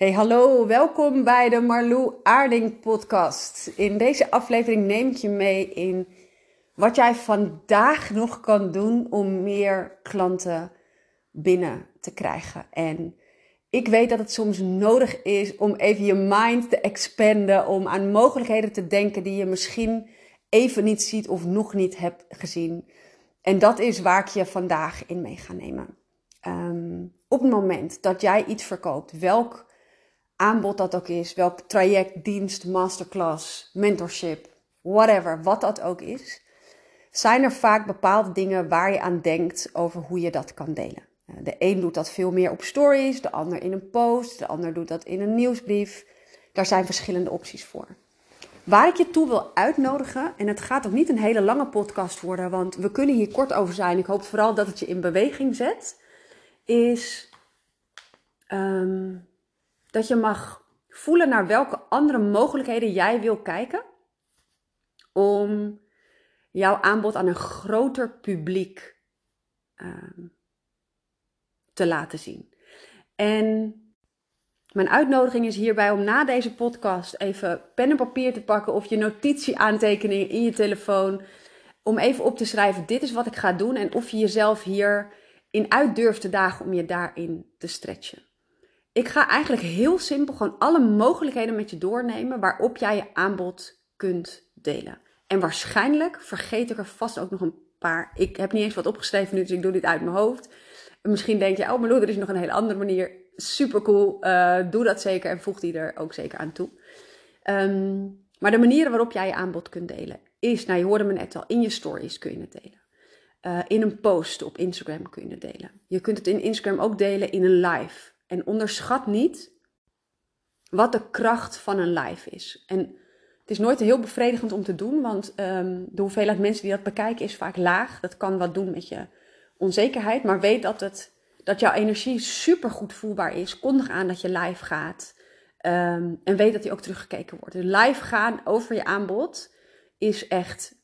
Hey, hallo, welkom bij de Marlou Aarding podcast. In deze aflevering neem ik je mee in wat jij vandaag nog kan doen om meer klanten binnen te krijgen. En ik weet dat het soms nodig is om even je mind te expanden, om aan mogelijkheden te denken die je misschien even niet ziet of nog niet hebt gezien. En dat is waar ik je vandaag in mee ga nemen. Ehm, op het moment dat jij iets verkoopt, welk aanbod dat ook is, welk traject, dienst, masterclass, mentorship, whatever, wat dat ook is, zijn er vaak bepaalde dingen waar je aan denkt over hoe je dat kan delen. Eh, de een doet dat veel meer op stories, de ander in een post, de ander doet dat in een nieuwsbrief. Daar zijn verschillende opties voor. Waar ik je toe wil uitnodigen, en het gaat ook niet een hele lange podcast worden, want we kunnen hier kort over zijn. Ik hoop vooral dat het je in beweging zet, is ehm, dat je mag voelen naar welke andere mogelijkheden jij wil kijken om jouw aanbod aan een groter publiek uh, te laten zien. En mijn uitnodiging is hierbij om na deze podcast even pen en papier te pakken of je notitie-aantekeningen in je telefoon. Om even op te schrijven: dit is wat ik ga doen. En of je jezelf hier in uit durft te dagen om je daarin te stretchen. Ik ga eigenlijk heel simpel gewoon alle mogelijkheden met je doornemen waarop jij je aanbod kunt delen. En waarschijnlijk vergeet ik er vast ook nog een paar. Ik heb niet eens wat opgeschreven nu, dus ik doe dit uit mijn hoofd. Misschien denk je, oh, maar er is nog een hele andere manier. Super cool, uh, doe dat zeker en voeg die er ook zeker aan toe. Um, maar de manieren waarop jij je aanbod kunt delen is, nou je hoorde me net al, in je stories kun je het delen. Uh, in een post op Instagram kun je het delen. Je kunt het in Instagram ook delen in een live. En onderschat niet wat de kracht van een live is. En het is nooit heel bevredigend om te doen, want um, de hoeveelheid mensen die dat bekijken is vaak laag. Dat kan wat doen met je onzekerheid, maar weet dat, het, dat jouw energie super goed voelbaar is. Kondig aan dat je live gaat. Um, en weet dat die ook teruggekeken wordt. Live gaan over je aanbod is echt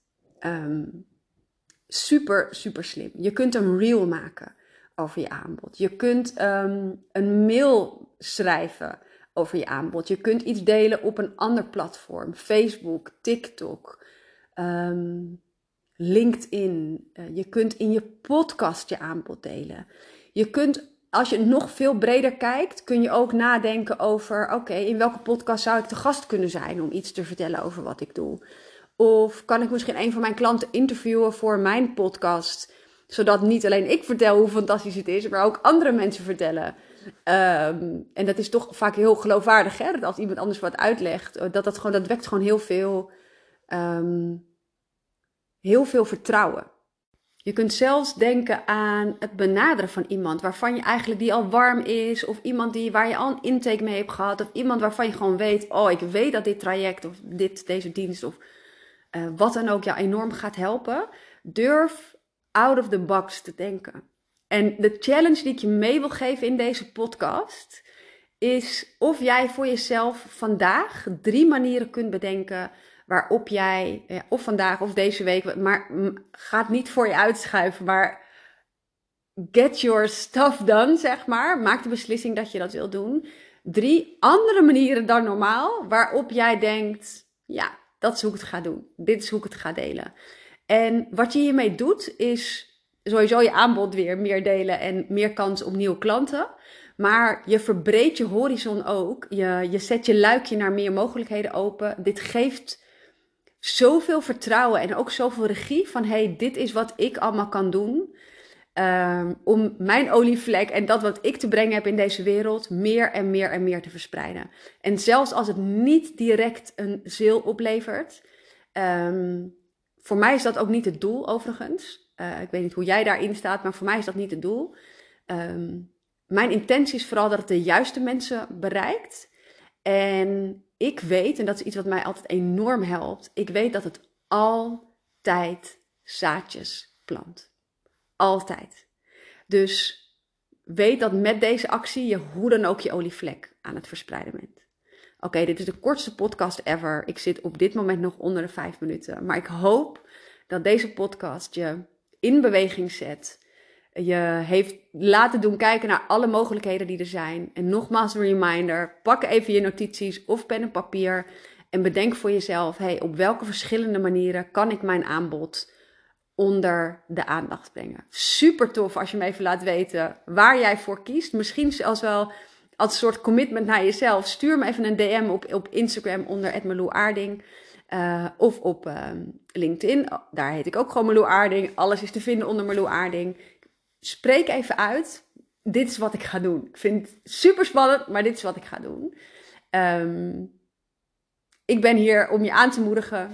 um, super, super slim. Je kunt een reel maken over je aanbod. Je kunt um, een mail schrijven over je aanbod. Je kunt iets delen op een ander platform. Facebook, TikTok. Um, LinkedIn. Uh, je kunt in je podcast je aanbod delen. Je kunt, als je nog veel breder kijkt, kun je ook nadenken over: oké, in welke podcast zou ik te gast kunnen zijn om iets te vertellen over wat ik doe? Of kan ik misschien een van mijn klanten interviewen voor mijn podcast? Zodat niet alleen ik vertel hoe fantastisch het is, maar ook andere mensen vertellen. Um, en dat is toch vaak heel geloofwaardig, hè? Dat als iemand anders wat uitlegt, dat, dat, gewoon, dat wekt gewoon heel veel um, heel veel vertrouwen. Je kunt zelfs denken aan het benaderen van iemand waarvan je eigenlijk die al warm is, of iemand die, waar je al een intake mee hebt gehad, of iemand waarvan je gewoon weet: oh, ik weet dat dit traject of dit, deze dienst of uh, wat dan ook jou enorm gaat helpen. Durf out of the box te denken. En de challenge die ik je mee wil geven in deze podcast is of jij voor jezelf vandaag drie manieren kunt bedenken waarop jij, of vandaag of deze week, maar gaat niet voor je uitschuiven, maar get your stuff done, zeg maar. Maak de beslissing dat je dat wil doen. Drie andere manieren dan normaal, waarop jij denkt, ja, dat is hoe ik het ga doen. Dit is hoe ik het ga delen. En wat je hiermee doet, is sowieso je aanbod weer meer delen en meer kans op nieuwe klanten. Maar je verbreedt je horizon ook. Je, je zet je luikje naar meer mogelijkheden open. Dit geeft zoveel vertrouwen en ook zoveel regie van hey, dit is wat ik allemaal kan doen. Um, om mijn olievlek en dat wat ik te brengen heb in deze wereld meer en meer en meer te verspreiden. En zelfs als het niet direct een zeel oplevert, um, voor mij is dat ook niet het doel overigens. Uh, ik weet niet hoe jij daarin staat, maar voor mij is dat niet het doel. Um, mijn intentie is vooral dat het de juiste mensen bereikt. En ik weet, en dat is iets wat mij altijd enorm helpt, ik weet dat het altijd zaadjes plant. Altijd. Dus weet dat met deze actie je hoe dan ook je olievlek aan het verspreiden bent. Oké, dit is de kortste podcast ever. Ik zit op dit moment nog onder de vijf minuten. Maar ik hoop dat deze podcast je in beweging zet. je heeft laten doen kijken naar alle mogelijkheden die er zijn. En nogmaals een reminder, pak even je notities of pen en papier en bedenk voor jezelf, hey, op welke verschillende manieren kan ik mijn aanbod onder de aandacht brengen. Super tof als je me even laat weten waar jij voor kiest. Misschien zelfs wel als soort commitment naar jezelf. Stuur me even een DM op, op Instagram onder Edmeloe Aarding. Uh, of op uh, LinkedIn. Daar heet ik ook gewoon Meloe Aarding. Alles is te vinden onder Meloe Aarding. Spreek even uit. Dit is wat ik ga doen. Ik vind het super spannend, maar dit is wat ik ga doen. Um, ik ben hier om je aan te moedigen.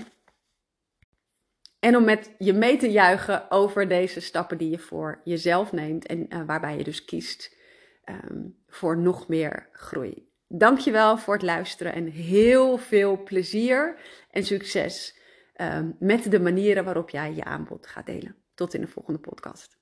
En om met je mee te juichen over deze stappen die je voor jezelf neemt. En uh, waarbij je dus kiest um, voor nog meer groei. Dankjewel voor het luisteren en heel veel plezier en succes um, met de manieren waarop jij je aanbod gaat delen. Tot in de volgende podcast.